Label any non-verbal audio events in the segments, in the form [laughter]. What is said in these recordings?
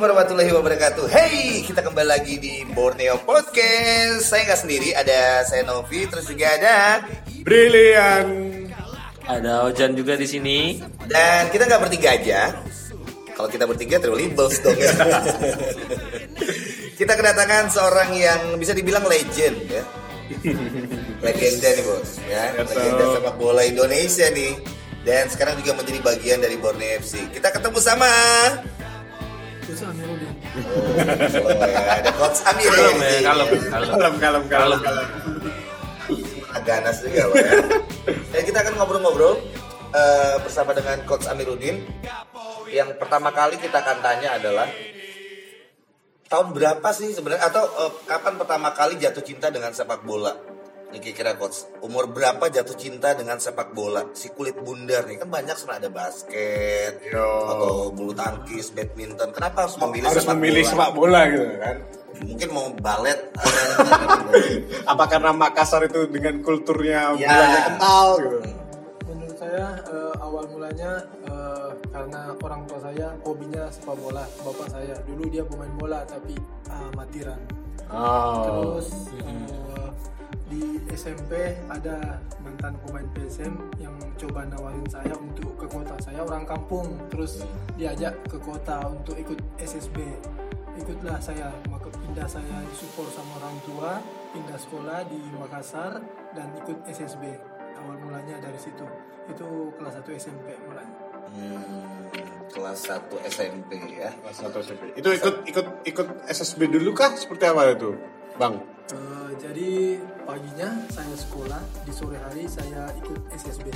Assalamualaikum warahmatullahi wabarakatuh. Hey, kita kembali lagi di Borneo Podcast. Saya nggak sendiri, ada saya Novi Terus juga ada Brilian. Ada Ojan juga di sini. Dan kita nggak bertiga aja. Kalau kita bertiga terlalu libels dong. Ya [laughs] Kita kedatangan seorang yang bisa dibilang legend ya. Legenda nih bos ya. Legenda sepak bola Indonesia nih. Dan sekarang juga menjadi bagian dari Borneo FC Kita ketemu sama Oh, ya. Ada Coach Amir ya Kalem kalem, kalem. Kalem, kalem, kalem. Agak ganas juga Pak, ya. Dan kita akan ngobrol-ngobrol eh, bersama dengan Coach Amiruddin. Yang pertama kali kita akan tanya adalah tahun berapa sih sebenarnya atau eh, kapan pertama kali jatuh cinta dengan sepak bola? Ini kira-kira coach, umur berapa jatuh cinta dengan sepak bola? Si kulit bundar nih kan banyak sebenarnya ada basket Yo. atau bulu tangkis, badminton. Kenapa harus memilih Harus sepak memilih bola? sepak bola gitu kan. Mungkin mau balet. [laughs] Apa karena Makassar itu dengan kulturnya Ya. bolanya kental gitu. Menurut saya eh, awal mulanya eh, karena orang tua saya hobinya sepak bola. Bapak saya dulu dia pemain bola tapi ah, amatiran. Oh. Terus eh, di SMP ada mantan pemain PSM yang coba nawarin saya untuk ke kota. Saya orang kampung, terus diajak ke kota untuk ikut SSB. Ikutlah saya, maka pindah saya disupport sama orang tua, pindah sekolah di Makassar dan ikut SSB. Awal mulanya dari situ. Itu kelas 1 SMP mulanya. Hmm, kelas 1 SMP ya. Kelas satu SMP. Itu ikut ikut ikut SSB dulu kah? Seperti apa itu, Bang? Eh, jadi paginya saya sekolah, di sore hari saya ikut SSB.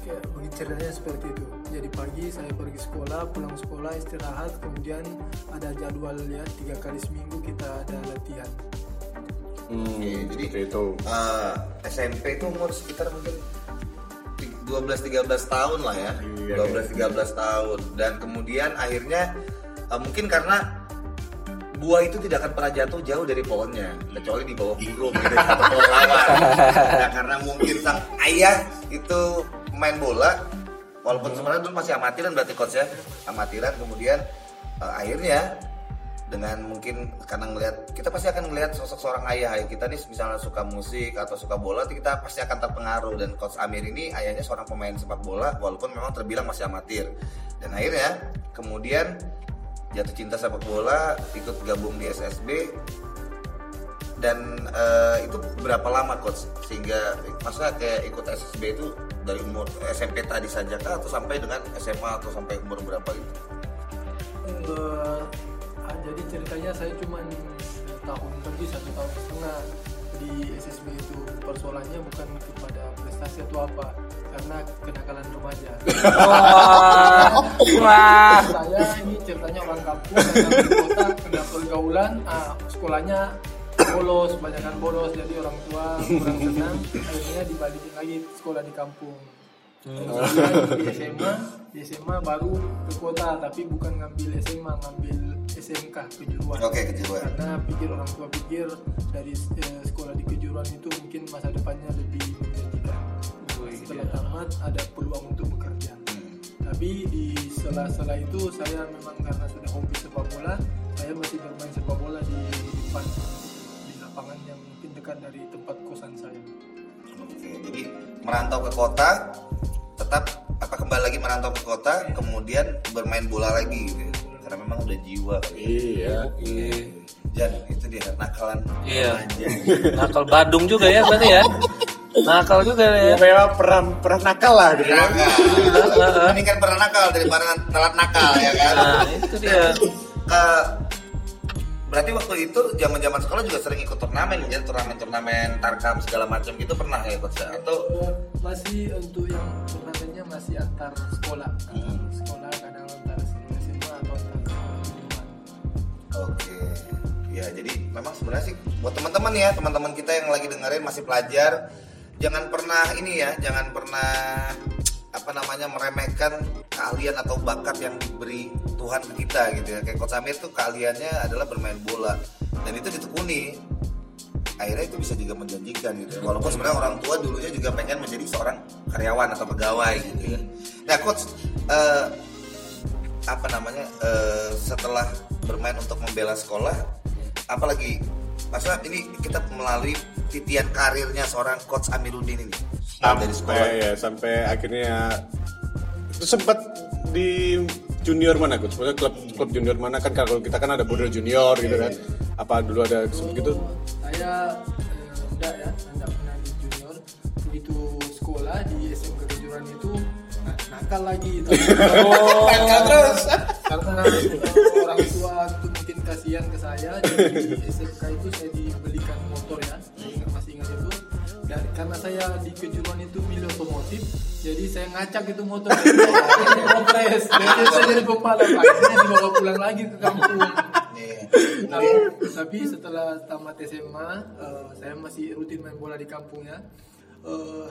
Kayak begitu ceritanya seperti itu. Jadi pagi saya pergi sekolah, pulang sekolah istirahat, kemudian ada jadwal ya tiga kali seminggu kita ada latihan. Hmm, Oke, jadi itu. eh, SMP itu umur sekitar mungkin 12-13 tahun lah ya. Iya. 12-13 tahun dan kemudian akhirnya eh, mungkin karena buah itu tidak akan pernah jatuh jauh dari pohonnya kecuali di bawah burung gitu atau pohon lawan. Nah, karena mungkin sang ayah itu main bola walaupun sebenarnya dulu masih amatiran berarti coach ya. Amatiran kemudian eh, akhirnya dengan mungkin karena ngelihat kita pasti akan ngelihat sosok seorang ayah. Ayah kita nih misalnya suka musik atau suka bola kita pasti akan terpengaruh. Dan coach Amir ini ayahnya seorang pemain sepak bola walaupun memang terbilang masih amatir. Dan akhirnya kemudian jatuh cinta sepak bola ikut gabung di SSB dan eh, itu berapa lama coach? Sehingga masa kayak ikut SSB itu dari umur SMP tadi saja kah? Atau sampai dengan SMA atau sampai umur berapa gitu ah, jadi ceritanya saya cuma tahun pergi satu tahun setengah di SSB itu. Persoalannya bukan kepada prestasi atau apa karena kenakalan remaja. Wah, wah. saya ini ceritanya orang kampung ke kota kena pergaulan ah, sekolahnya bolos kebanyakan bolos jadi orang tua kurang senang akhirnya dibalikin lagi sekolah di kampung Kemudian di SMA di SMA baru ke kota tapi bukan ngambil SMA ngambil SMK kejuruan Oke, kejuruan. karena pikir orang tua pikir dari eh, sekolah di kejuruan itu mungkin masa depannya lebih menjanjikan setelah tamat ada peluang untuk bekerja tapi di sela-sela itu saya memang karena sudah hobi sepak bola saya masih bermain sepak bola di depan di lapangan yang mungkin dekat dari tempat kosan saya Oke, jadi merantau ke kota, tetap apa kembali lagi merantau ke kota, kemudian bermain bola lagi gitu. ya. Karena memang udah jiwa. kali ya. Iya. Iya. Dan itu dia nakalan. Iya. Nakal Badung juga ya berarti ya. [laughs] Nakal juga ya. Kayak pernah pernah nakal lah gitu kan. Nakal. Ini kan pernah nakal daripada telat nakal ya kan. Nah, itu dia. Eh, berarti waktu itu zaman-zaman sekolah juga sering ikut turnamen ya, turnamen-turnamen tarkam segala macam gitu pernah ya coach? Atau masih untuk yang turnamennya masih antar sekolah Hmm. sekolah kadang antar SMA atau antar Oke, ya jadi memang sebenarnya sih buat teman-teman ya teman-teman kita yang lagi dengerin masih pelajar, jangan pernah ini ya, jangan pernah apa namanya meremehkan keahlian atau bakat yang diberi Tuhan ke kita gitu ya. Kayak Coach Amir tuh keahliannya adalah bermain bola dan itu ditekuni. Akhirnya itu bisa juga menjanjikan gitu ya. Walaupun sebenarnya orang tua dulunya juga pengen menjadi seorang karyawan atau pegawai gitu ya. Nah coach, eh, apa namanya eh, setelah bermain untuk membela sekolah apalagi masa ini kita melalui titian karirnya seorang coach Amiruddin ini dari sekolah sampai ya sampai akhirnya itu sempat di junior mana coach? Maksudnya klub klub junior mana kan kalau kita kan ada border junior gitu kan. Apa dulu ada gitu? saya eh, enggak ya enggak pernah di junior begitu sekolah di SMK kejuruan itu na- nakal lagi [laughs] Nakal terus. karena orang kasihan ke saya jadi di SMK itu saya dibelikan motor ya saya ingat masih ingat itu. Dan karena saya di kejuruan itu milih otomotif jadi saya ngacak itu motor. [laughs] Ini kompres jadi saya jadi pembalap akhirnya dibawa pulang lagi ke kampung. Iya. tapi, tapi setelah tamat SMA eh, saya masih rutin main bola di kampung ya. Eh,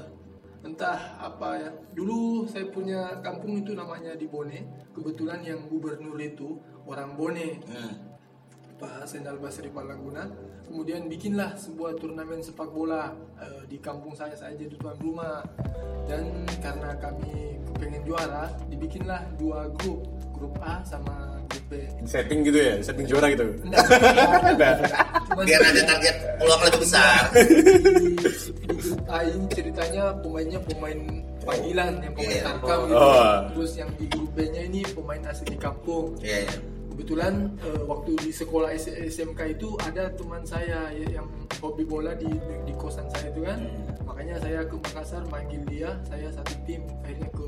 entah apa ya dulu saya punya kampung itu namanya di Bone kebetulan yang gubernur itu orang Bone. Hmm. Pak Sendal Basri Palanguna kemudian bikinlah sebuah turnamen sepak bola eh, di kampung saya saya jadi tuan rumah dan karena kami pengen juara dibikinlah dua grup grup A sama grup B Setting gitu ya, setting juara gitu. Enggak, [laughs] biar ada target peluang lebih besar di, di grup A ini ceritanya pemainnya pemain panggilan yang pemain Iya. tarkam gitu. Oh. Terus yang di grup B-nya ini pemain asli kampung. Iya, iya. Kebetulan eh, waktu di sekolah S- SMK itu ada teman saya ya, yang hobi bola di di kosan saya itu kan. Makanya saya ke Makassar manggil dia, saya satu tim akhirnya ke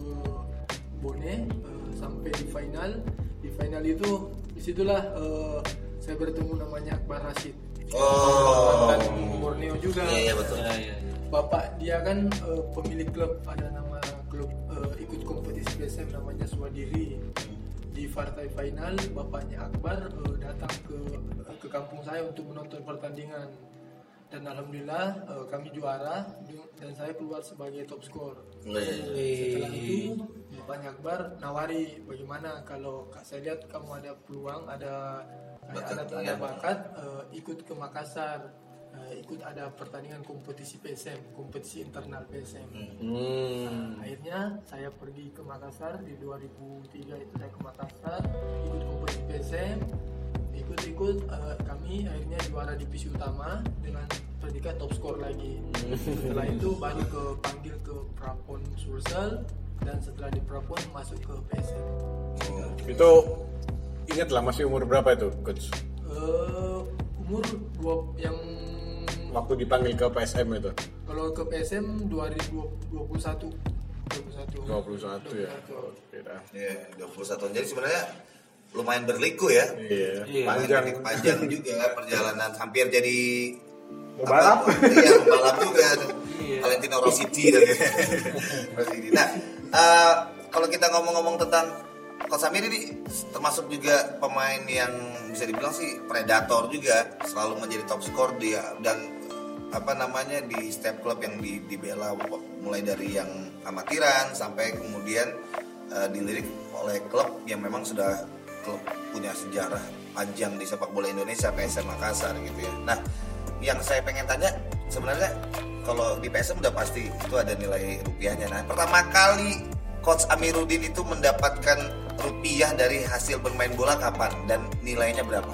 Bone eh, sampai di final. Di final itu di situlah eh, saya bertemu namanya Akbar Rashid. Oh. Mantan Borneo juga. Iya, iya betul. Ya, ya. Bapak dia kan eh, pemilik klub ada nama klub eh, ikut kompetisi BSM namanya Swadiri. Di partai final bapaknya Akbar eh, datang ke ke kampung saya untuk menonton pertandingan. Dan alhamdulillah eh, kami juara dan saya keluar sebagai top skor. Setelah itu bapaknya Akbar nawari bagaimana kalau saya lihat kamu ada peluang ada ada, Bakat, ada, iya. bakat eh, ikut ke Makassar ikut ada pertandingan kompetisi PSM kompetisi internal PSM Hmm. akhirnya saya pergi ke Makassar di 2003 itu saya ke Makassar ikut kompetisi PSM ikut-ikut eh, kami akhirnya juara divisi utama dengan predikat top skor lagi setelah itu baru ke panggil ke Prapon Sulsel dan setelah di Prapon masuk ke PSM Itu ingat lah masih umur berapa itu coach? Eh, umur dua yang Waktu dipanggil ke PSM itu kalau ke PSM 2021 21 21 ya. 21. Oke dah. Iya, 21 Jadi sebenarnya lumayan berliku ya. Iya. Iya. Panjang. Panjang, panjang juga perjalanan hampir jadi Pembalap. apa, Iya, pembalap juga. Iya. Valentino Rossi dan Rossi. Nah, eh, kalau kita ngomong-ngomong tentang Coach Samir ini termasuk juga pemain yang bisa dibilang sih predator juga, selalu menjadi top skor dia dan apa namanya di setiap klub yang di, dibela mulai dari yang amatiran sampai kemudian eh, dilirik oleh klub yang memang sudah klub punya sejarah panjang di sepak bola Indonesia PSM Makassar gitu ya. Nah, yang saya pengen tanya sebenarnya kalau di PSM udah pasti itu ada nilai rupiahnya. Nah, pertama kali Coach Amiruddin itu mendapatkan rupiah dari hasil bermain bola kapan dan nilainya berapa?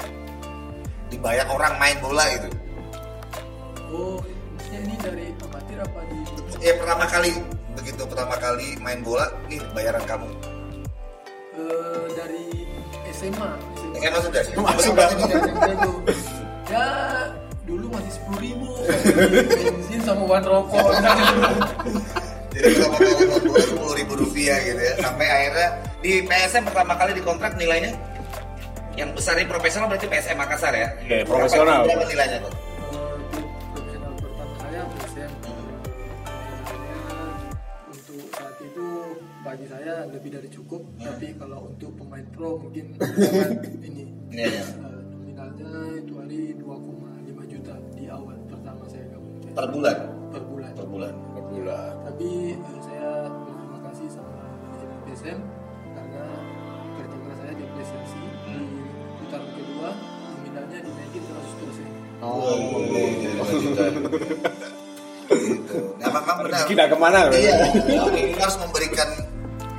Dibayar orang main bola itu. Oh, maksudnya ini dari amatir apa di Ya pertama kali begitu pertama kali main bola nih bayaran kamu. Eh, dari SMA. SMA. SMA sudah. Masuk Berapa dah. ini? Dulu. ya dulu masih sepuluh ribu bensin sama bahan rokok Jadi pertama kali sepuluh ribu rupiah gitu ya. Sampai akhirnya di PSM pertama kali dikontrak nilainya yang besar ini profesional berarti PSM Makassar ya. Oke, profesional. Berapa, berapa nilainya tuh? Bagi saya lebih dari cukup tapi kalau untuk pemain pro mungkin [laughs] ini Iya, iya. Eh, nominalnya itu hari 2,5 juta di awal pertama saya gabung. Per bulan. per bulan Per bulan. Bulan. tapi eh, saya berterima kasih sama manajemen PSM karena kerja keras saya di presensi di putaran kedua nominalnya dinaikin 100 persen Oh, gitu. [laughs] Nah, memang benar. Dah ke mana? Iya, kita harus memberikan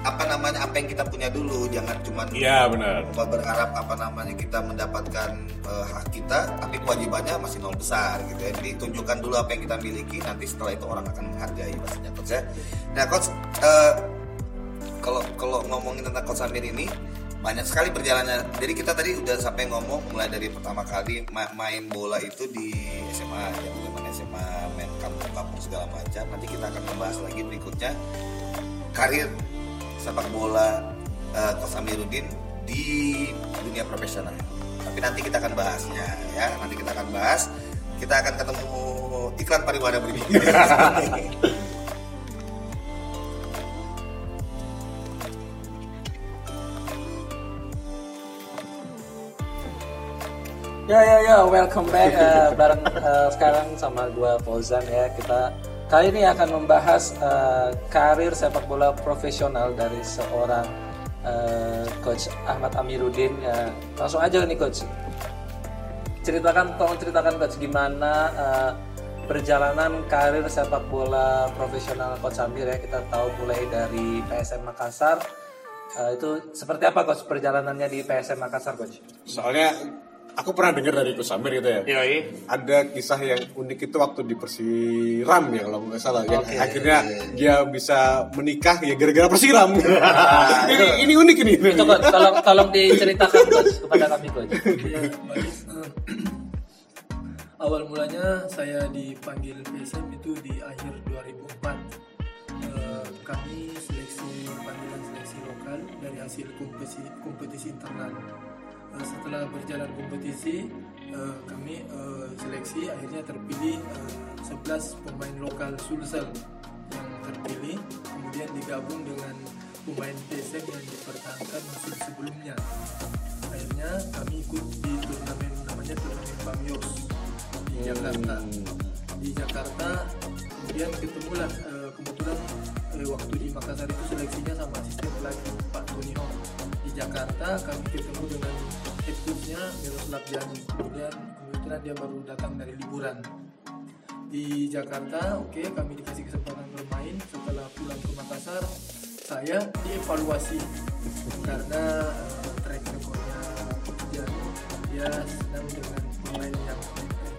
apa namanya apa yang kita punya dulu. Jangan cuma Iya benar. berharap apa namanya kita mendapatkan eh, hak kita tapi kewajibannya masih nol besar gitu ya. Jadi tunjukkan dulu apa yang kita miliki nanti setelah itu orang akan menghargai pastinya coach ya. Nah coach eh, kalau kalau ngomongin tentang coach Samir ini banyak sekali perjalanannya. Jadi kita tadi udah sampai ngomong mulai dari pertama kali ma- main bola itu di SMA ya zaman SMA main kampung-kampung segala macam. Nanti kita akan membahas lagi berikutnya. Karir sepak bola uh, Coach Amiruddin di dunia profesional. Tapi nanti kita akan bahasnya ya, nanti kita akan bahas. Kita akan ketemu iklan pariwara berikutnya. [laughs] Ya ya ya, welcome back eh, bareng eh, sekarang sama gua Fauzan ya. Kita kali ini akan membahas eh, karir sepak bola profesional dari seorang eh, coach Ahmad Amiruddin ya. Langsung aja nih coach. Ceritakan tolong ceritakan coach gimana eh, perjalanan karir sepak bola profesional coach Amir ya. Kita tahu mulai dari PSM Makassar. Eh, itu seperti apa coach perjalanannya di PSM Makassar coach? Soalnya aku pernah dengar dari Coach Samir gitu ya. Yoi. Ada kisah yang unik itu waktu di Persiram ya kalau nggak salah. Yang akhirnya dia bisa menikah ya gara-gara Persiram. [laughs] [laughs] ini, ini unik ini. Itu coach, tolong tolong diceritakan coach kepada kami. Eh, awal mulanya saya dipanggil PSM itu di akhir 2004 Eh, kami seleksi panggilan seleksi lokal dari hasil kompetisi kompetisi internal setelah berjalan kompetisi eh, kami eh, seleksi akhirnya terpilih eh, 11 pemain lokal Sulsel yang terpilih kemudian digabung dengan pemain PSM yang dipertahankan musim sebelumnya. Akhirnya kami ikut di turnamen namanya turnamen Bamios di Jakarta. Di Jakarta kemudian ketemulah eh, kebetulan eh, waktu di Makassar itu seleksinya sama asisten pelatih Pak Tony Hong. Di Jakarta kami ketemu dengan head coachnya Miroslav Jani kemudian kebetulan dia baru datang dari liburan. Di Jakarta oke kami dikasih kesempatan bermain. Setelah pulang ke Makassar saya dievaluasi. Karena eh, track recordnya Jani dia senang dengan pemain yang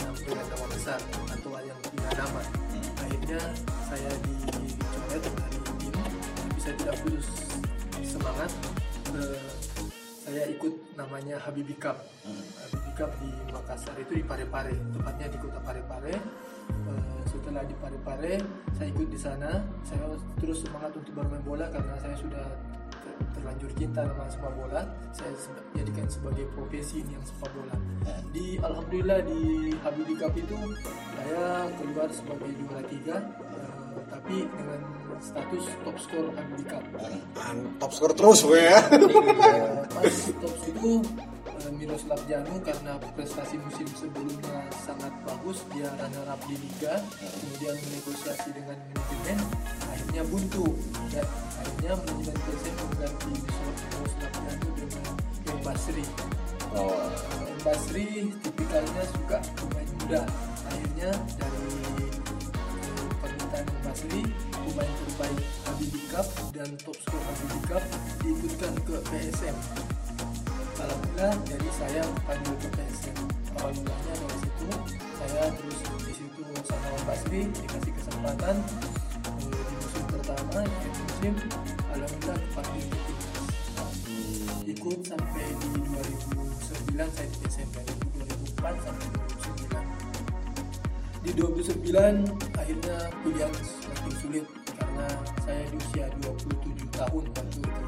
yang nama besar atau yang punya nama akhirnya saya dicoret dari tim saya tidak putus semangat. Eh, saya ikut namanya Habibi Cup. Habibi Cup di Makassar itu di Parepare tepatnya di kota Parepare. Eh, setelah di Parepare saya ikut di sana. Saya terus semangat untuk bermain bola karena saya sudah terlanjur cinta sama sepak bola saya jadikan sebagai profesi ini yang sepak bola. Di alhamdulillah di Habibi Cup itu saya keluar sebagai juara tiga eh, tapi dengan status top skor Habibi Cup. Top skor terus gue ya. Eh, pas top itu eh, Miroslav Janu karena prestasi musim sebelumnya sangat bagus dia runner up di liga kemudian menegosiasi dengan manajemen akhirnya buntu. Dan akhirnya manajemen PSM mengganti Miroslav Janu dengan Basri Oh. El Basri tipikalnya suka pemain muda akhirnya dari permintaan Basri pemain terbaik Habibi Cup dan top skor Habibi Cup diikutkan ke PSM Alhamdulillah dari saya panggil ke PSM awal mulanya dari situ saya terus di situ sama Basri dikasih kesempatan eh, di pertama di musim Alhamdulillah timnas ikut sampai di 2009 saya di dari 2004 sampai 2009 di 2009 akhirnya pilihan semakin sulit karena saya di usia 27 tahun waktu itu.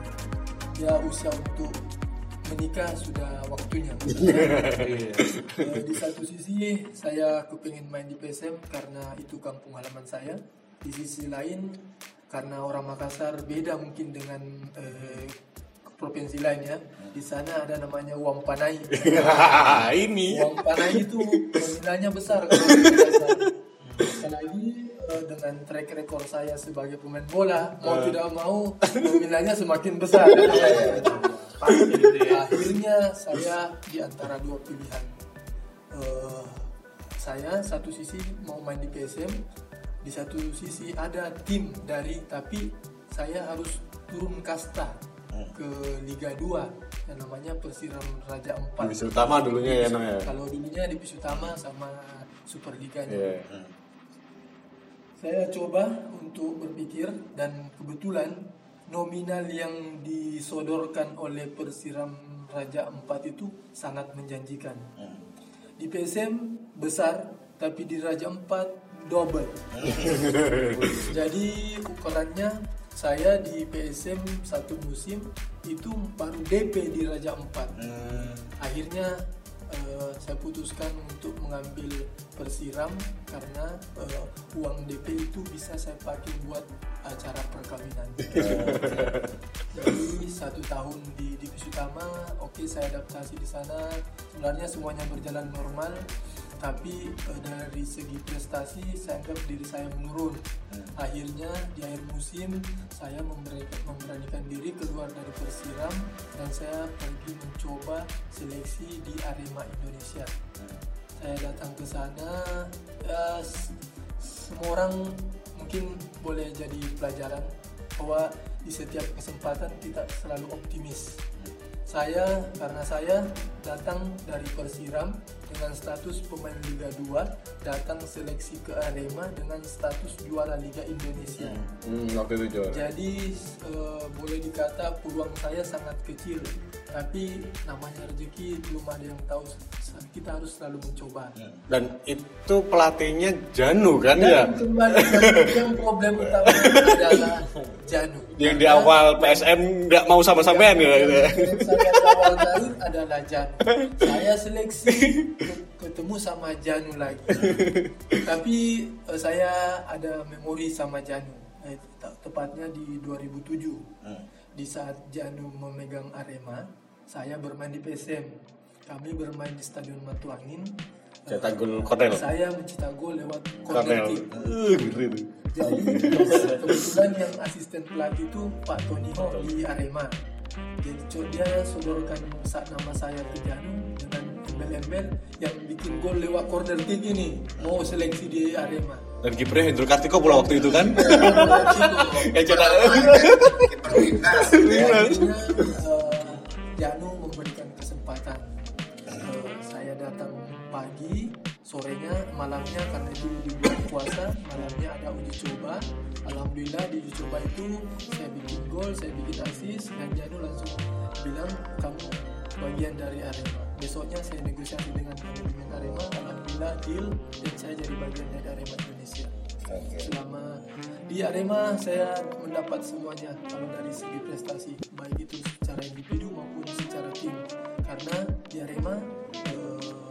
Ya usia untuk menikah sudah waktunya. [laughs] Eh, di satu sisi saya kepingin main di PSM karena itu kampung halaman saya. Di sisi lain karena orang Makassar beda mungkin dengan eh, provinsi lain ya. Di sana ada namanya uang panai. [laughs] Ini. uang panai itu nominalnya besar. [laughs] Kalau apalagi eh, dengan track record saya sebagai pemain bola mau tidak mau nominalnya semakin besar. [laughs] Akhirnya saya di antara dua pilihan Eh, saya satu sisi mau main di PSM di satu sisi ada tim dari tapi saya harus turun kasta ke Liga 2 yang namanya Persiram Raja 4 Divisi utama dulunya ya namanya. kalau dulunya divisi utama sama Superliganya Iya. saya coba untuk berpikir dan kebetulan nominal yang disodorkan oleh Persiram Raja 4 itu sangat menjanjikan. Di PSM besar, tapi di Raja 4 double. [laughs] Jadi ukurannya saya di PSM satu musim itu baru DP di Raja 4 Hmm. akhirnya eh, saya putuskan untuk mengambil persiram karena eh, uang DP itu bisa saya pakai buat acara perkawinan. [laughs] Jadi satu tahun di divisi utama, oke saya adaptasi di sana. Sebenarnya semuanya berjalan normal, tapi eh, dari segi prestasi saya anggap diri saya menurun. Akhirnya di akhir musim saya memberanikan diri keluar dari Persiram dan saya pergi mencoba seleksi di Arema Indonesia. Saya datang ke sana, ya, semua orang mungkin boleh jadi pelajaran bahwa di setiap kesempatan kita selalu optimis. Saya karena saya datang dari Persiram dengan status pemain Liga 2, datang seleksi ke Arema dengan status juara Liga Indonesia. Hmm, waktu itu juara. Jadi eh, boleh dikata peluang saya sangat kecil, tapi namanya rezeki belum ada yang tahu. Kita harus selalu mencoba. Dan itu pelatihnya Janu kan ya? Dan kembali yang problem utama adalah [laughs] Janu. Yang di awal PSM nggak mau sama sampean ya? gitu. Yang saya awal Garut adalah Janu. Saya seleksi ke- ketemu sama Janu lagi. Tapi eh, saya ada memori sama Janu. Eh, te- tepatnya di 2007. Di saat Janu memegang Arema, saya bermain di PSM. Kami bermain di Stadion Matuangin. Cetak gol Cornell. Saya mencetak gol lewat corner Cornel. kick. Uh. Jadi [laughs] kebetulan yang asisten pelatih itu Pak Tony Ho di Arema. Jadi dia sodorkan saat nama saya ke Janu dengan embel-embel yang bikin gol lewat corner kick ini mau seleksi di Arema. Dan kipernya Hendro Kartiko pula waktu itu kan? Akhirnya eh, Janu memberikan kesempatan. Eh, saya datang pagi, sorenya, malamnya karena itu di bulan puasa, malamnya ada uji coba. Alhamdulillah di uji coba itu saya bikin gol, saya bikin asis, dan Janu langsung bilang kamu bagian dari Arema. Besoknya saya negosiasi dengan manajemen Arema, alhamdulillah deal dan saya jadi bagian dari Arema Indonesia. Selama di Arema saya mendapat semuanya kalau dari segi prestasi baik itu secara individu maupun secara tim karena di Arema eh,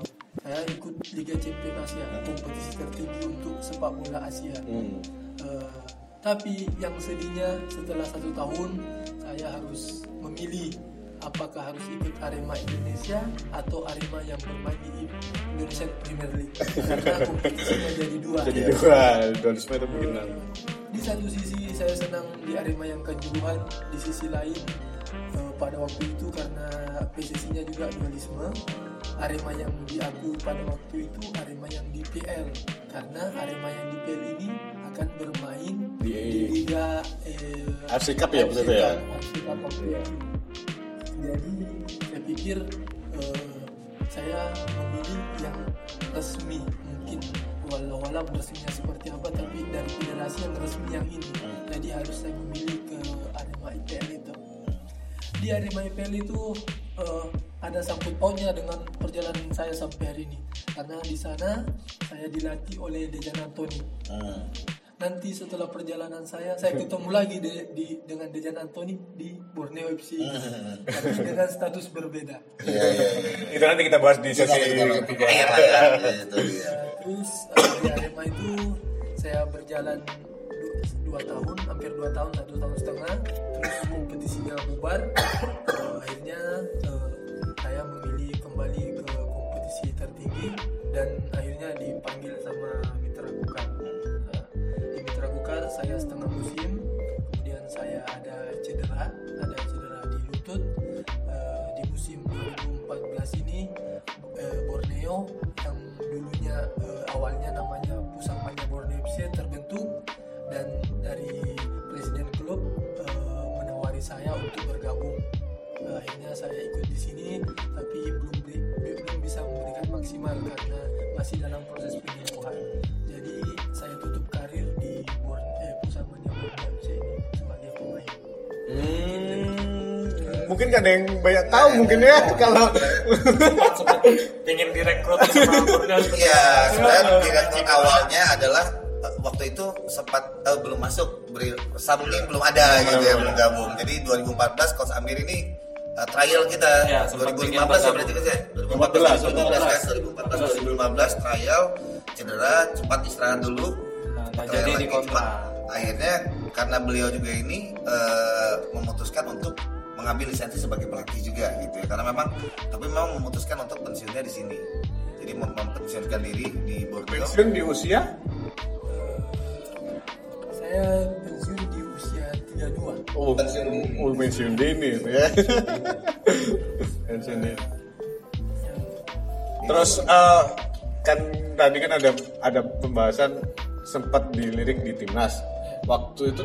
saya ikut Liga Champions Asia kompetisi tertinggi untuk sepak bola Asia. Hmm. Eh, tapi yang sedihnya setelah satu tahun saya harus memilih apakah harus ikut Arema Indonesia atau Arema yang bermain di Indonesian Premier League karena kompetisinya jadi dua. Jadi dua, dualisme itu bikin Eh, di satu sisi saya senang di Arema yang kejuruhan, di sisi lain eh, pada waktu itu karena PSSI-nya juga dualisme, Arema yang diakui pada waktu itu Arema yang di PL karena Arema yang di PL ini akan bermain Di- di, Liga eh, AFC Cup ya, maksudnya ya? Jadi saya pikir eh, saya memilih yang resmi. Mungkin walau-walau resminya seperti apa tapi dari federasi yang resmi yang ini. Jadi harus saya memilih ke Arema IPL itu. Di Arema IPL itu eh, ada sangkut pautnya dengan perjalanan saya sampai hari ini karena di sana saya dilatih oleh Dejan Antoni Hmm. nanti setelah perjalanan saya saya ketemu lagi de- di dengan Dejan Antoni di Borneo FC tapi dengan status berbeda Iya, iya, iya. Itu nanti kita bahas di sesi Kalau ketiga. air lah ya. Itu dia. Ya, terus eh, di Arema itu saya berjalan du- dua tahun, hampir dua tahun, satu tahun setengah. Terus kompetisinya bubar. Eh, akhirnya eh, tertinggi dan akhirnya dipanggil sama Mitra Kukar. Eh, di Mitra Kukar saya setengah musim, kemudian saya ada cedera, ada cedera di lutut. Eh, di musim 2014 ini eh, Borneo yang dulunya awalnya namanya Pusat Mania Borneo FC terbentuk dan dari presiden klub menawari saya untuk bergabung akhirnya saya ikut maksimal karena masih dalam proses penyembuhan. Jadi saya tutup karir di Born eh Pusabanya Borneo FC ini sebagai pemain. Mungkin gak ada yang banyak tahu mungkin ya [laughs] kalau ingin direkrut Iya, sebenarnya direktur awalnya adalah eh, waktu itu sempat eh, belum masuk, beri, Samling belum ada gitu ya, belum gabung. Jadi 2014 Coach Amir ini eh, trial kita. Ya, sempat 2015 ingin ya berarti kan ya? 2014, 2014, 2014 kan 2014 2015 trial cedera cepat istirahat dulu. Nah, jadi lagi, di kontrak. cepat. Akhirnya karena beliau juga ini eh, memutuskan untuk mengambil lisensi sebagai pelatih juga gitu ya. Karena memang tapi memang memutuskan untuk pensiunnya di sini. Jadi mem- mempensiunkan diri di Borneo. pensiun di usia saya 32 oh, oh pensiun dini itu ya. [laughs] Pensiun dini. Terus eh, kan tadi kan ada ada pembahasan sempat dilirik di timnas. Waktu itu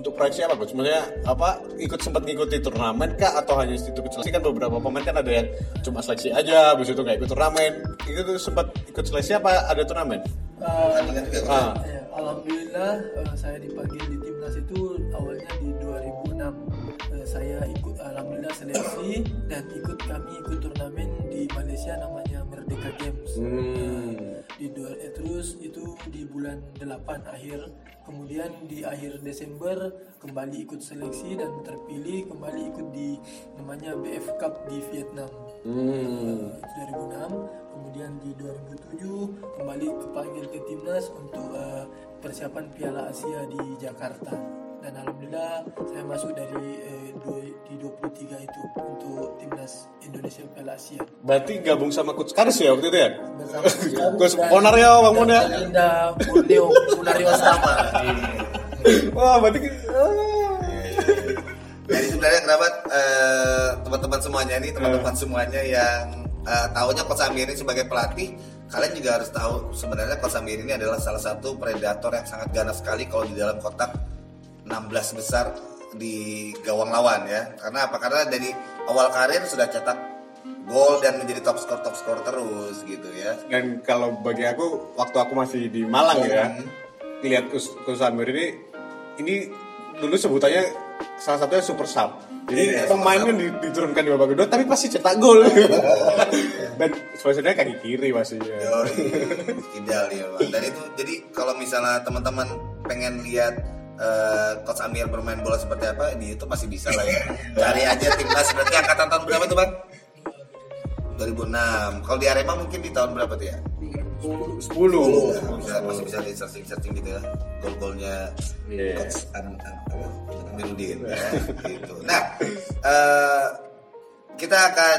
untuk proyeksi apa coach? Maksudnya apa ikut sempat ngikuti turnamen kah? Atau hanya itu seleksi kan beberapa pemain kan ada yang cuma seleksi aja habis itu nggak ikut turnamen. Itu tuh sempat ikut seleksi apa ada turnamen? Juga kan? ah. Ya, Alhamdulillah eh, saya dipanggil di timnas itu awalnya di 2006 Eh, saya ikut alhamdulillah seleksi dan ikut kami ikut turnamen di Malaysia namanya Merdeka Games. Hmm. di dua, eh, terus itu di bulan 8 akhir. Kemudian di akhir Desember kembali ikut seleksi dan terpilih kembali ikut di namanya BF Cup di Vietnam. Hmm. 2006 kemudian di 2007 kembali kepanggil ke timnas untuk eh, persiapan Piala Asia di Jakarta dan alhamdulillah saya masuk dari eh, dua- di 23 itu untuk timnas Indonesia Piala Asia. Berarti gabung sama coach Karis ya waktu itu ya? Bersama [laughs] coach Ponario Bang Mun ya? Linda Borneo Munario Sama [laughs] wah berarti. [laughs] Jadi sebenarnya kerabat eh, teman-teman semuanya ini teman-teman semuanya yang eh, tahunya Coach Amir ini sebagai pelatih, kalian juga harus tahu sebenarnya Coach Amir ini adalah salah satu predator yang sangat ganas sekali kalau di dalam kotak 16 besar di gawang lawan ya. Karena apa? Karena dari awal karir sudah cetak gol dan menjadi top skor top skor terus gitu ya. dan kalau bagi aku waktu aku masih di Malang ya lihat Kus Kus Amir ini ini dulu sebutannya salah satunya super sub jadi Iya, pemainnya di- diturunkan di babak kedua tapi pasti cetak gol [laughs] dan sebenarnya kaki kiri pasti ya. Yoi, ideal ya. Dan itu jadi kalau misalnya teman-teman pengen lihat eh, Coach Amir bermain bola seperti apa di YouTube masih bisa lah ya. Cari aja timnas berarti angkatan tahun berapa tuh Bang? 2006. Kalau di Arema mungkin di tahun berapa tuh ya? 10 Bisa, masih bisa di searching searching gitu ya. Gol-golnya Iya. Coach An, An, apa? Ya, gitu. Nah, eh, kita akan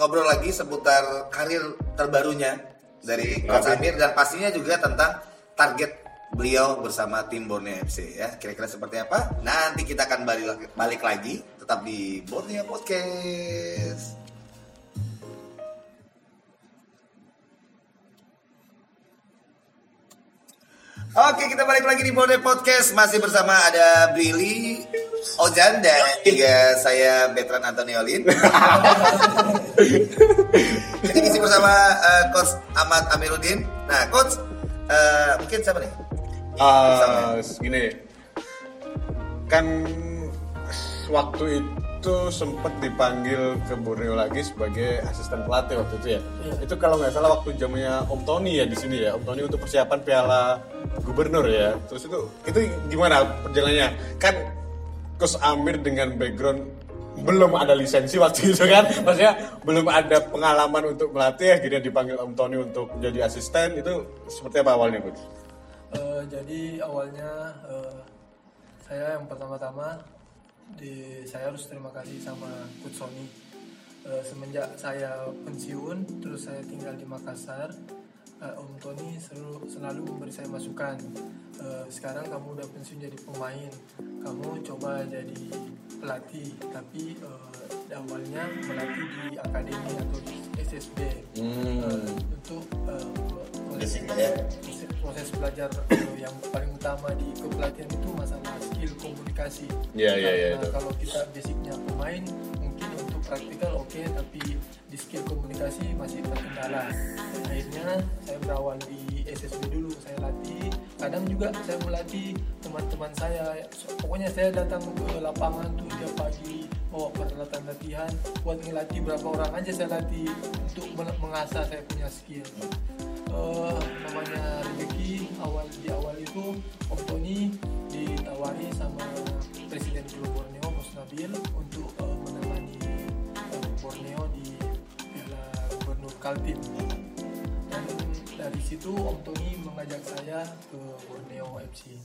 ngobrol lagi seputar karir terbarunya dari Coach Amir dan pastinya juga tentang target beliau bersama tim Borneo FC ya. Kira-kira seperti apa? Nanti kita akan balik balik lagi tetap di Borneo Podcast. Oke, kita balik lagi di Borneo Podcast masih bersama ada Billy, Ojan dan juga saya Betran Antoniolin. Kita bersama eh, Coach Ahmad Amiruddin. Nah, Coach eh, mungkin siapa nih? Ah, gini kan waktu itu sempat dipanggil ke Borneo lagi sebagai asisten pelatih waktu itu ya. Itu kalau nggak salah waktu zamannya Om Tony ya di sini ya. Om Tony untuk persiapan Piala Gubernur ya. Terus itu itu gimana perjalanannya? Kan Coach Amir dengan background belum ada lisensi waktu itu [laughs] kan maksudnya belum ada pengalaman untuk melatih akhirnya dipanggil Om Tony untuk jadi asisten itu seperti apa awalnya coach? Eh, jadi awalnya eh, saya yang pertama-tama di saya harus terima kasih sama Coach Sony Eh, semenjak saya pensiun terus saya tinggal di Makassar eh, Om Tony selalu, selalu memberi saya masukan Eh, sekarang kamu udah pensiun jadi pemain kamu coba jadi pelatih tapi eh, awalnya melatih di akademi atau di SSB Hmm. Eh, untuk eh, ya. Proses, belajar eh, yang paling utama di kepelatihan itu masalah skill komunikasi. Iya, iya, iya, itu. Kalau kita basicnya pemain, mungkin untuk praktikal oke, tapi di skill komunikasi masih terkendala. Akhirnya saya berawal di SSB dulu, saya latih. Kadang juga saya melatih teman-teman saya. Pokoknya saya datang ke lapangan tuh tiap pagi bawa peralatan latihan buat ngelatih berapa orang aja saya latih untuk men- mengasah saya punya skill. Eh, namanya rezeki awal di awal itu Om Tony ditawari sama Presiden Klub Borneo Bos Nabil untuk eh, menemani eh, Borneo di Piala Gubernur Kaltim dan dari situ Om Tony mengajak saya ke Borneo FC.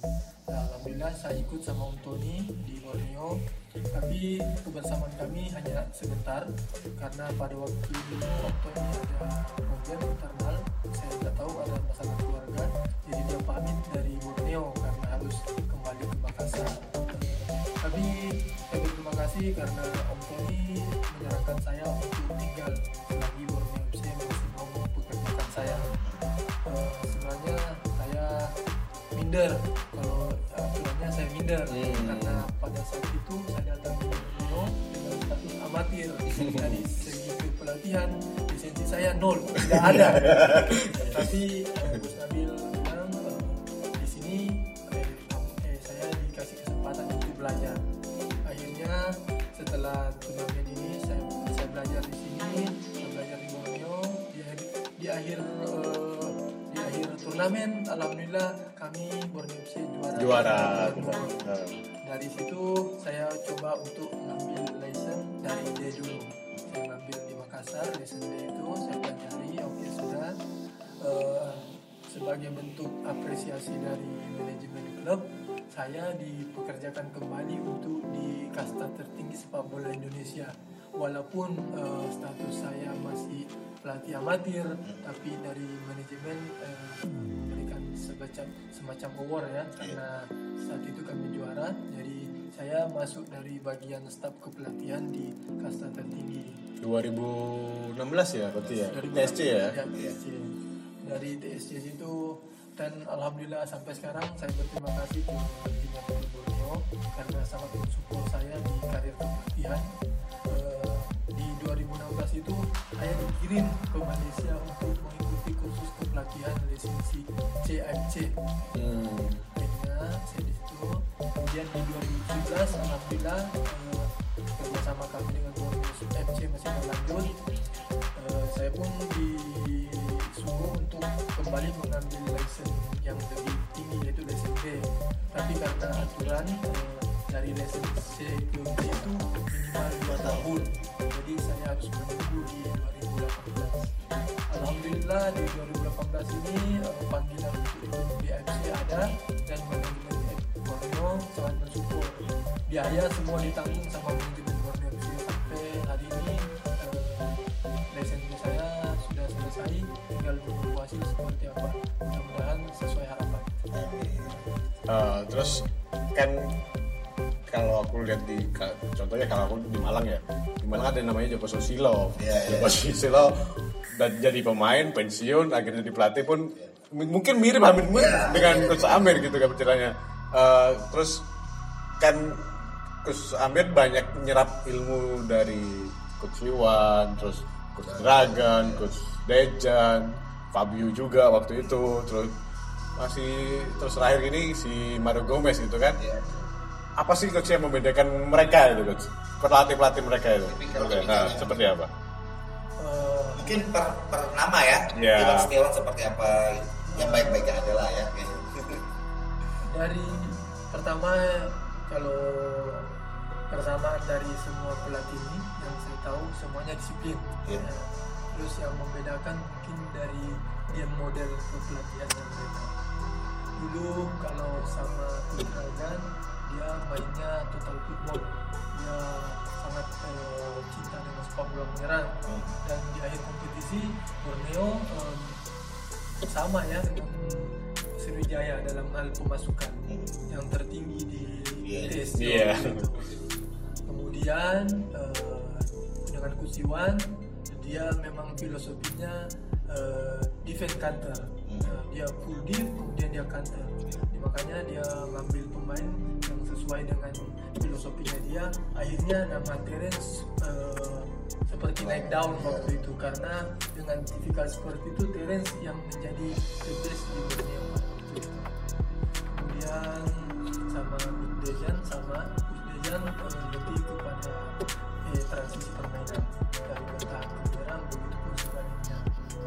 Nah, Alhamdulillah saya ikut sama Om Tony di Borneo, tapi kebersamaan kami hanya sebentar karena pada waktu itu Om Tony ada problem internal, saya tidak tahu ada masalah keluarga, jadi dia pamit dari Borneo karena harus kembali ke Makassar. Tapi saya berterima kasih karena Om Tony menyarankan saya untuk tinggal selagi Borneo FC masih mau mempekerjakan saya. Eh, sebenarnya saya minder Hmm. karena pada saat itu saya datang ke Borneo dengan status amatir. [laughs] Dari segi kepelatihan lisensi saya nol. Tidak ada. [laughs] Tapi eh, Gus Nabil bilang eh, di sini eh, eh, saya dikasih kesempatan untuk belajar. Akhirnya setelah turnamen alhamdulillah kami Borneo FC juara Juara. Dari situ saya coba untuk mengambil license dari D dulu. Saya ngambil di Makassar license D itu saya pelajari oke sudah. Eh, sebagai bentuk apresiasi dari manajemen klub saya dipekerjakan kembali untuk di kasta tertinggi sepak bola Indonesia walaupun eh, status saya masih pelatih amatir tapi dari manajemen eh, memberikan semacam semacam award ya karena saat itu kami juara. Jadi saya masuk dari bagian staf kepelatihan di kasta tertinggi 2016 ya berarti ya? Dari TSC ya? Ya, TSC. Dari TSC itu dan alhamdulillah sampai sekarang saya berterima kasih ke manajemen Klub Borneo karena sangat mensupport saya di karir kepelatihan. Di 2016 itu saya dikirim ke Malaysia untuk mengikuti kursus kepelatihan lisensi CIC Hmm. akhirnya saya di situ kemudian di 2017 alhamdulillah eh, kerjasama kami dengan Borneo FC masih berlanjut. Eh, saya pun disuruh untuk kembali mengambil license yang lebih tinggi yaitu license B. Tapi karena aturan eh, dari license C ke B itu minimal 2 tahun jadi saya harus menunggu di 2018 Alhamdulillah di 2018 ini eh, panggilan untuk ikut BFC ada dan manajemen Borneo sangat mensupport biaya semua ditanggung sama manajemen Borneo. FC sampai hari ini lisensi saya sudah selesai tinggal menunggu hasil seperti apa. Mudah-mudahan sesuai harapan. Eh, terus kan kalau aku lihat di contohnya kalau aku di Malang ya di Malang ada yang namanya Joko Susilo Iya, iya. Joko Susilo dan jadi pemain pensiun akhirnya jadi pelatih pun m- mungkin mirip hampir mirip dengan Coach Amir gitu kan ceritanya Eh, terus kan Coach Amir banyak nyerap ilmu dari Coach Iwan terus Coach Dragan Coach Dejan Fabio juga waktu itu terus masih terus terakhir ini si Mario Gomez gitu kan Iya. Apa sih coach yang membedakan mereka itu coach pelatih pelatih mereka itu Tipikal-tipikalnya. nah, seperti apa Eh, mungkin per, per nama ya Iya. Iwan Setiawan seperti apa yang baik-baik aja lah ya [laughs] dari pertama kalau persamaan dari semua pelatih ini yang saya tahu semuanya disiplin Iya. Ya. terus yang membedakan mungkin dari dia model kepelatihan yang mereka dulu kalau sama Dragan dia mainnya total football dia sangat eh, cinta dengan sepak bola menyerang dan di akhir kompetisi Borneo em, sama ya dengan Sriwijaya dalam hal pemasukan yang tertinggi di Iya. TSC Iya. waktu itu. Kemudian eh, dengan Kusiwan dia memang filosofinya eh, defense counter Nah, dia full deep kemudian dia counter makanya dia ngambil pemain sesuai dengan filosofinya dia akhirnya nama Terence eh, seperti naik down waktu itu. Karena dengan tipikal seperti itu Terence yang menjadi the best di Borneo kemudian sama Big Dejan sama Big Dejan eh, lebih kepada eh, transisi permainan dari bertahan menyerang begitu pun sebaliknya.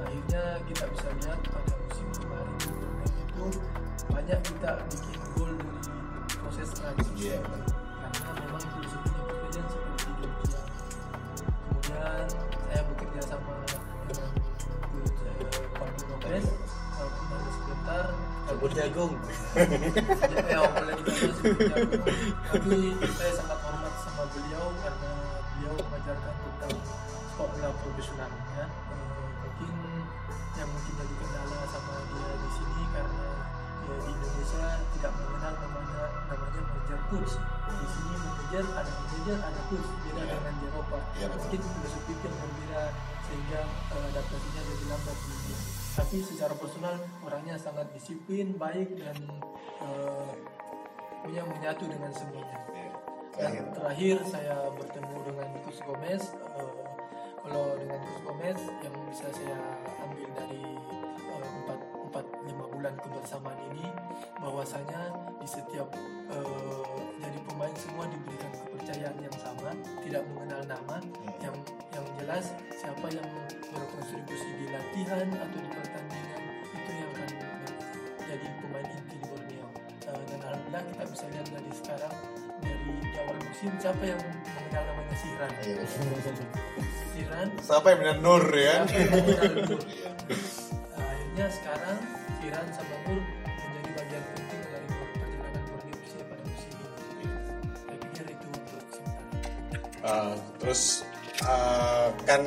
Akhirnya kita bisa lihat pada musim kemarin itu banyak kita bikin gol dari proses transisi Iya. karena memang filosofinya Big Dejan seperti Georgia kemudian saya bekerja sama dengan eh, Pablo Lopez walaupun ada sebentar Cabut jagung. ya boleh itu. tapi saya sangat hormat sama beliau karena beliau mengajarkan tentang sepak bola profesional ya Eh, mungkin yang mungkin jadi kendala sama dia di sini karena ya, di Indonesia tidak mengenal coach di sini manajer ada manajer ada coach beda Ya. dengan di Eropa Ya, betul. mungkin filosofi yang berbeda sehingga eh, adaptasinya lebih lambat sini tapi secara personal orangnya sangat disiplin baik dan eh, punya menyatu dengan semuanya dan Terakhir. terakhir saya bertemu dengan Coach Gomez eh, kalau dengan Coach Gomez yang bisa saya ambil dari bulan kebersamaan ini bahwasanya di setiap eh, jadi pemain semua diberikan kepercayaan yang sama tidak mengenal nama yang yang jelas siapa yang berkontribusi di latihan atau di pertandingan itu yang akan jadi pemain inti di Borneo Eh, dan alhamdulillah kita bisa lihat dari sekarang dari di awal musim siapa yang mengenal namanya Siran Iya. Siran Siapa yang benar Nur ya? mengenal Nur. Nah, akhirnya sekarang Siran sama Nur menjadi bagian penting dari perjalanan FC pada musim ini saya pikir itu untuk sementara Uh, terus uh, kan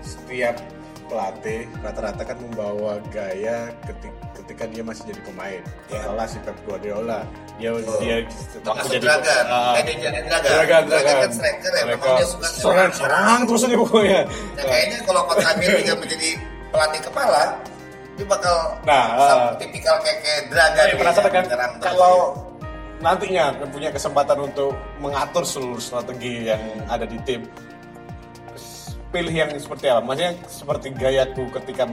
setiap pelatih rata-rata kan membawa gaya ketika, ketika dia masih jadi pemain. Ya. Contohnya si Pep Guardiola, dia Oh. dia Termasuk jadi Dragan, dia jadi Dragan. Dragan, Dragan Dragan. kan striker ya, memang dia suka serang, serang terus aja pokoknya. Nah, kayaknya kalau Coach Amir juga menjadi pelatih kepala, dia bakal Nah, ah. tipikal kayak kayak Dragan. Saya penasaran kan kalau gitu. nantinya punya kesempatan untuk mengatur seluruh strategi yang ada di tim pilih yang seperti apa? Maksudnya seperti gayaku ketika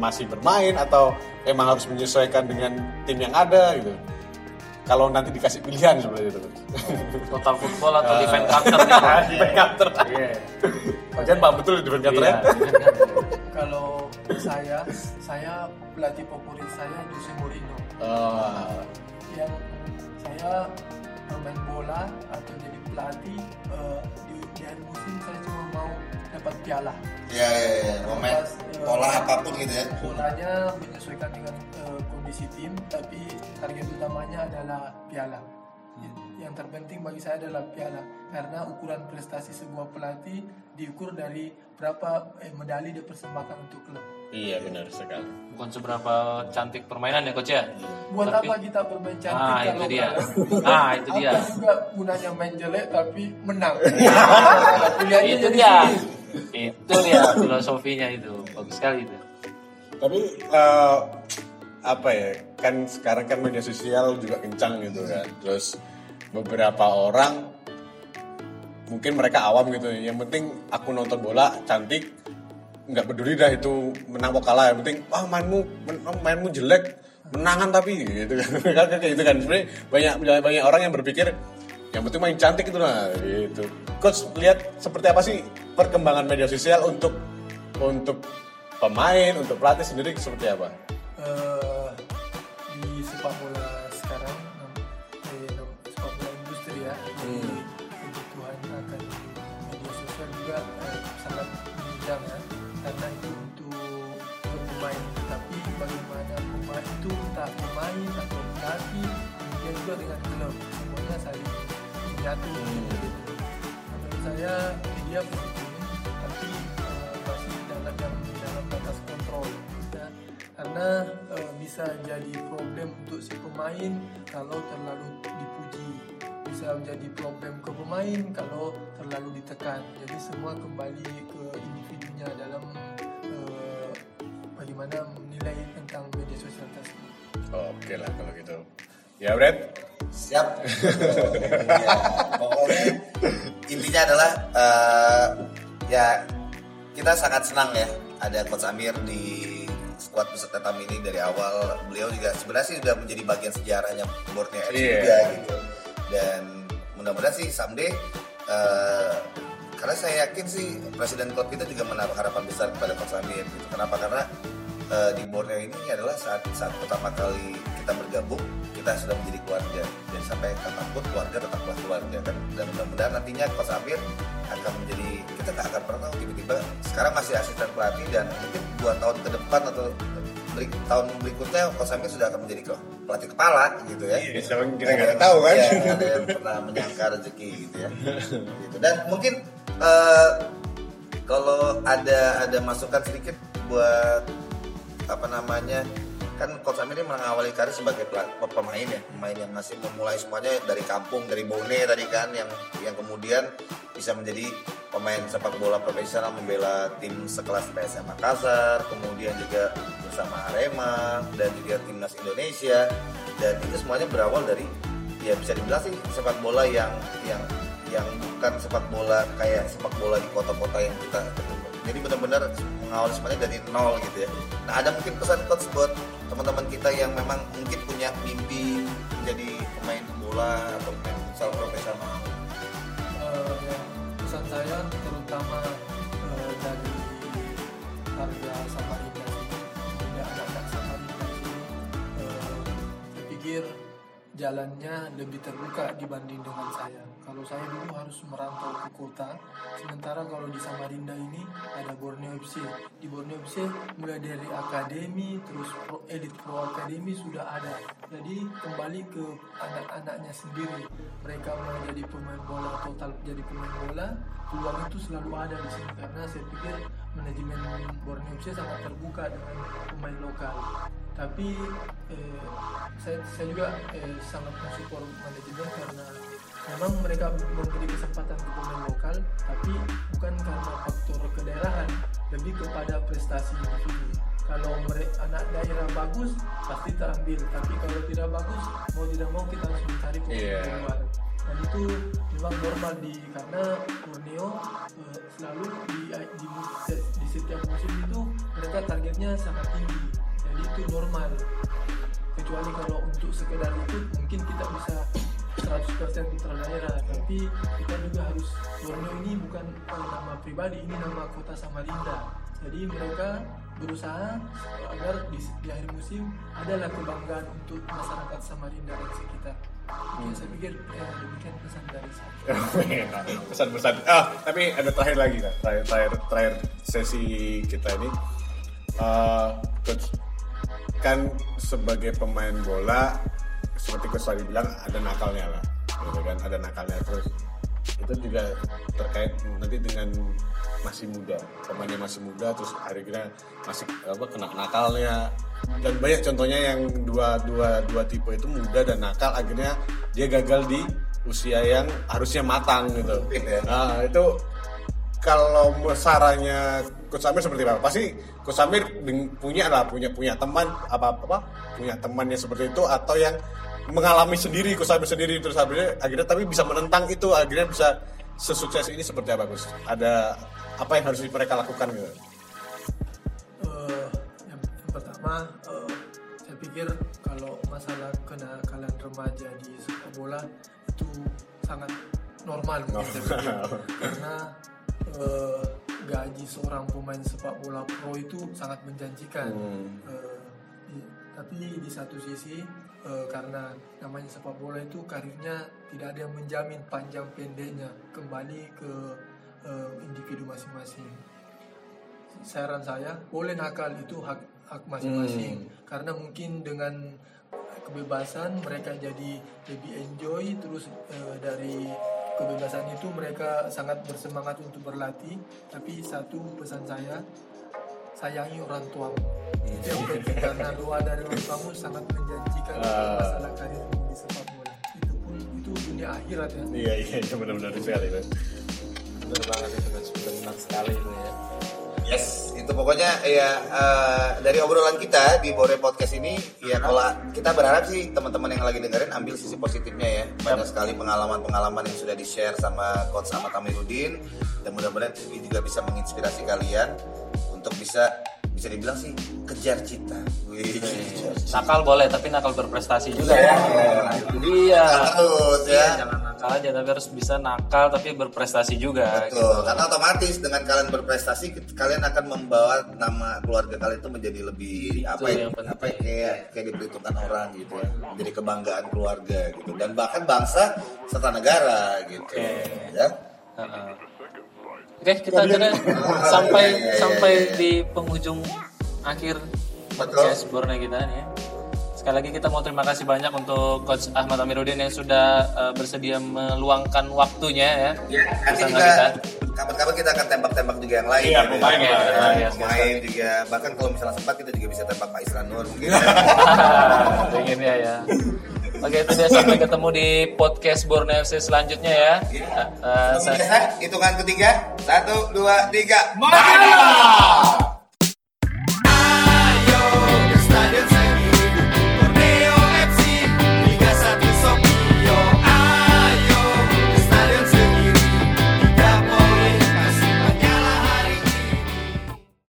masih bermain atau emang harus menyesuaikan dengan tim yang ada gitu? Kalau nanti dikasih pilihan seperti itu. Total football atau Ah. defense counter. [laughs] Defense counter. Iya. Pak betul di defense counter ya? Iya, counter. kalau saya saya pelatih favorit saya Jose Mourinho Ah, yang saya bermain bola atau jadi pelatih eh, di, akhir musim saya cuma mau dapat piala Ya, ya, ya. Momen, Pas, eh, pola apa pun gitu ya. bolanya menyesuaikan dengan eh, kondisi tim tapi target utamanya adalah piala yang terpenting bagi saya adalah piala karena ukuran prestasi sebuah pelatih diukur dari berapa eh, medali dia persembahkan untuk klub iya benar sekali. Bukan seberapa cantik permainan ya coach ya. buat Tapi- apa kita bermain cantik Ah, itu kalau dia. kalah? [laughs] Ah, itu dia. Apa juga gunanya main jelek tapi menang [laughs] Pilihannya itu jadi dia. Itu dia filosofinya itu. Bagus sekali itu. Tapi eh, apa ya? Kan sekarang kan media sosial juga kencang gitu kan. Terus beberapa orang mungkin mereka awam gitu. Yang penting aku nonton bola cantik, nggak peduli dah itu menang atau kalah. Yang penting ah mainmu mainmu jelek, menangan tapi gitu kan. [laughs] kan kayak gitu kan. Sebenarnya banyak banyak orang yang berpikir yang penting main cantik itu lah gitu. Coach lihat seperti apa sih perkembangan media sosial untuk untuk pemain, untuk pelatih sendiri seperti apa? Eh, menurut saya penting tapi eh, masih dalam dalam batas kontrol ya. karena eh, bisa jadi problem untuk si pemain kalau terlalu dipuji bisa menjadi problem ke pemain kalau terlalu ditekan. Jadi semua kembali ke individunya dalam eh, bagaimana menilai tentang media sosial tersebut. Oke lah kalau gitu. Ya Brad, Siap. ya, pokoknya intinya adalah eh, ya kita sangat senang ya ada Coach Amir di skuad peserta tamu ini dari awal. Beliau juga sebenarnya sih sudah menjadi bagian sejarahnya Borneo FC Iya. juga gitu. Dan mudah-mudahan sih someday eh, karena saya yakin sih presiden klub kita juga menaruh harapan besar kepada Coach Amir gitu. Kenapa? Karena eh, di Borneo ini adalah saat saat pertama kali kita bergabung kita sudah menjadi keluarga. Dan sampai kapan pun keluarga tetaplah keluarga kan? Dan mudah-mudahan nantinya Coach Amir akan menjadi kita nggak akan pernah tahu tiba-tiba sekarang masih asisten pelatih dan mungkin dua tahun ke depan atau beri- tahun berikutnya Coach Amir sudah akan menjadi pelatih kepala gitu ya. Iya, siapa yang kita nggak tahu. kan? Iya, ada yang pernah menyangka rezeki gitu ya. [laughs] Gitu. dan mungkin eh, kalau ada ada masukan sedikit buat apa namanya kan Coach Amir ini mengawali karir sebagai pemain ya pemain yang masih memulai semuanya dari kampung dari Bone tadi kan yang yang kemudian bisa menjadi pemain sepak bola profesional membela tim sekelas PSM Makassar kemudian juga bersama Arema dan juga timnas Indonesia. Dan itu semuanya berawal dari ya bisa dibilang sih sepak bola yang yang yang bukan sepak bola kayak sepak bola di kota-kota yang kita jadi benar-benar mengawali semuanya dari nol gitu ya. Nah ada mungkin pesan coach buat teman-teman kita yang memang mungkin punya mimpi menjadi pemain bola atau pemain futsal profesional? Eh, ya, pesan saya terutama eh, dari harga ini. Tidak Samarinda ini. Eh, saya pikir jalannya lebih terbuka dibanding dengan saya. Kalau saya dulu harus merantau ke kota sementara kalau di Samarinda ini ada Borneo FC di Borneo FC mulai dari akademi terus pro, elit pro akademi sudah ada. Jadi kembali ke anak-anaknya sendiri. Mereka mau jadi pemain bola total jadi pemain bola peluang itu selalu ada di sini. Karena saya pikir manajemen Borneo FC sangat terbuka dengan pemain lokal tapi eh, saya, saya juga eh, sangat mensupport manajemen karena memang mereka memberi kesempatan ke pemain lokal tapi bukan karena faktor kedaerahan lebih kepada prestasi individu. Kalau mereka anak daerah bagus pasti terambil. Tapi kalau tidak bagus mau tidak mau kita harus mencari pemain dari luar. Dan itu memang normal di karena Borneo eh, selalu di, di di setiap musim itu mereka targetnya sangat tinggi jadi itu normal. Kecuali kalau untuk sekedar ikut mungkin kita bisa 100% putra daerah. Tapi kita juga harus Borneo ini bukan nama pribadi ini nama kota Samarinda. Jadi mereka berusaha agar di, di akhir musim adalah kebanggaan untuk masyarakat Samarinda dan sekitar. Oke, saya pikir ya, demikian pesan dari saya. [laughs] Pesan-pesan. Ah, tapi ada terakhir lagi kan, terakhir terakhir terakhir sesi kita ini. Eh, coach, kan sebagai pemain bola seperti coach tadi bilang ada nakalnya lah, gitu kan, ada nakalnya. Terus itu juga terkait nanti dengan masih muda pemainnya masih muda terus akhirnya masih apa kena nakalnya. Dan banyak contohnya yang dua dua dua tipe itu muda dan nakal akhirnya dia gagal di usia yang harusnya matang gitu. Ya. nah itu kalau sarannya Coach Samir seperti apa? Pasti Coach Samir deng- punya lah, punya punya teman apa apa, punya temannya seperti itu atau yang mengalami sendiri Coach Samir sendiri terus akhirnya, akhirnya tapi bisa menentang itu akhirnya bisa sesukses ini seperti apa Gus? Ada apa yang harus mereka lakukan gitu? Eh, yang, yang pertama eh, saya pikir kalau masalah kenakalan remaja di sepak bola itu sangat normal gitu saya pikir. [laughs] karena eh, gaji seorang pemain sepak bola pro itu sangat menjanjikan. Hmm. Eh, di- tapi di satu sisi eh, karena namanya sepak bola itu karirnya tidak ada yang menjamin panjang pendeknya kembali ke eh, individu masing-masing. Saran saya boleh nakal itu hak hak masing-masing. Karena mungkin dengan kebebasan mereka jadi lebih enjoy terus eh, dari kebebasan itu mereka sangat bersemangat untuk berlatih. Tapi satu pesan saya sayangi orang tuamu. Itu yang [laughs] penting karena doa dari orang tuamu sangat menjanjikan Ah. masalah karir di sepak bola. Itu pun itu dunia akhirat ya. Iya iya iya benar-benar sekali. Benar banget itu benar sekali itu ya Yes, itu pokoknya ya eh, dari obrolan kita di Bore Podcast ini ya kalau kita berharap sih teman-teman yang lagi dengerin ambil sisi positifnya ya. Banyak sekali pengalaman-pengalaman yang sudah di-share sama Coach Ahmad Amiruddin dan mudah-mudahan ini juga bisa menginspirasi kalian untuk bisa bisa dibilang sih kejar cita. Wih, kejar cita. nakal boleh tapi nakal berprestasi juga ya nah, itu dia Terus Iya, ya. jangan nakal aja tapi harus bisa nakal tapi berprestasi juga Betul, karena otomatis dengan kalian berprestasi kalian akan membawa nama keluarga kalian itu menjadi lebih apa ya, yang penting. apa ya, kayak kayak diperhitungkan orang gitu ya, menjadi kebanggaan keluarga gitu dan bahkan bangsa serta negara gitu. Oke. Ya. Heeh. Oke, kita akhirnya sampai Iya, iya, sampai iya, iya. di penghujung akhir podcast Borneo kita nih ya. Sekali lagi kita mau terima kasih banyak untuk Coach Ahmad Amiruddin yang sudah eh, bersedia meluangkan waktunya ya. Ya, nanti juga kita. kapan-kapan kita akan tembak-tembak juga yang lain. Iya, gitu pemain ya. lah. Ya, Iya, pemain juga. Bahkan kalau misalnya sempat kita juga bisa tembak Pak Isran Nur mungkin. [laughs] Pengen ya ya. Oke, itu dia sampai ketemu di podcast Borneo FC selanjutnya ya. Iya. Eh, eh, Sebelum saya- hitungan ketiga. Satu, dua, tiga. Maju!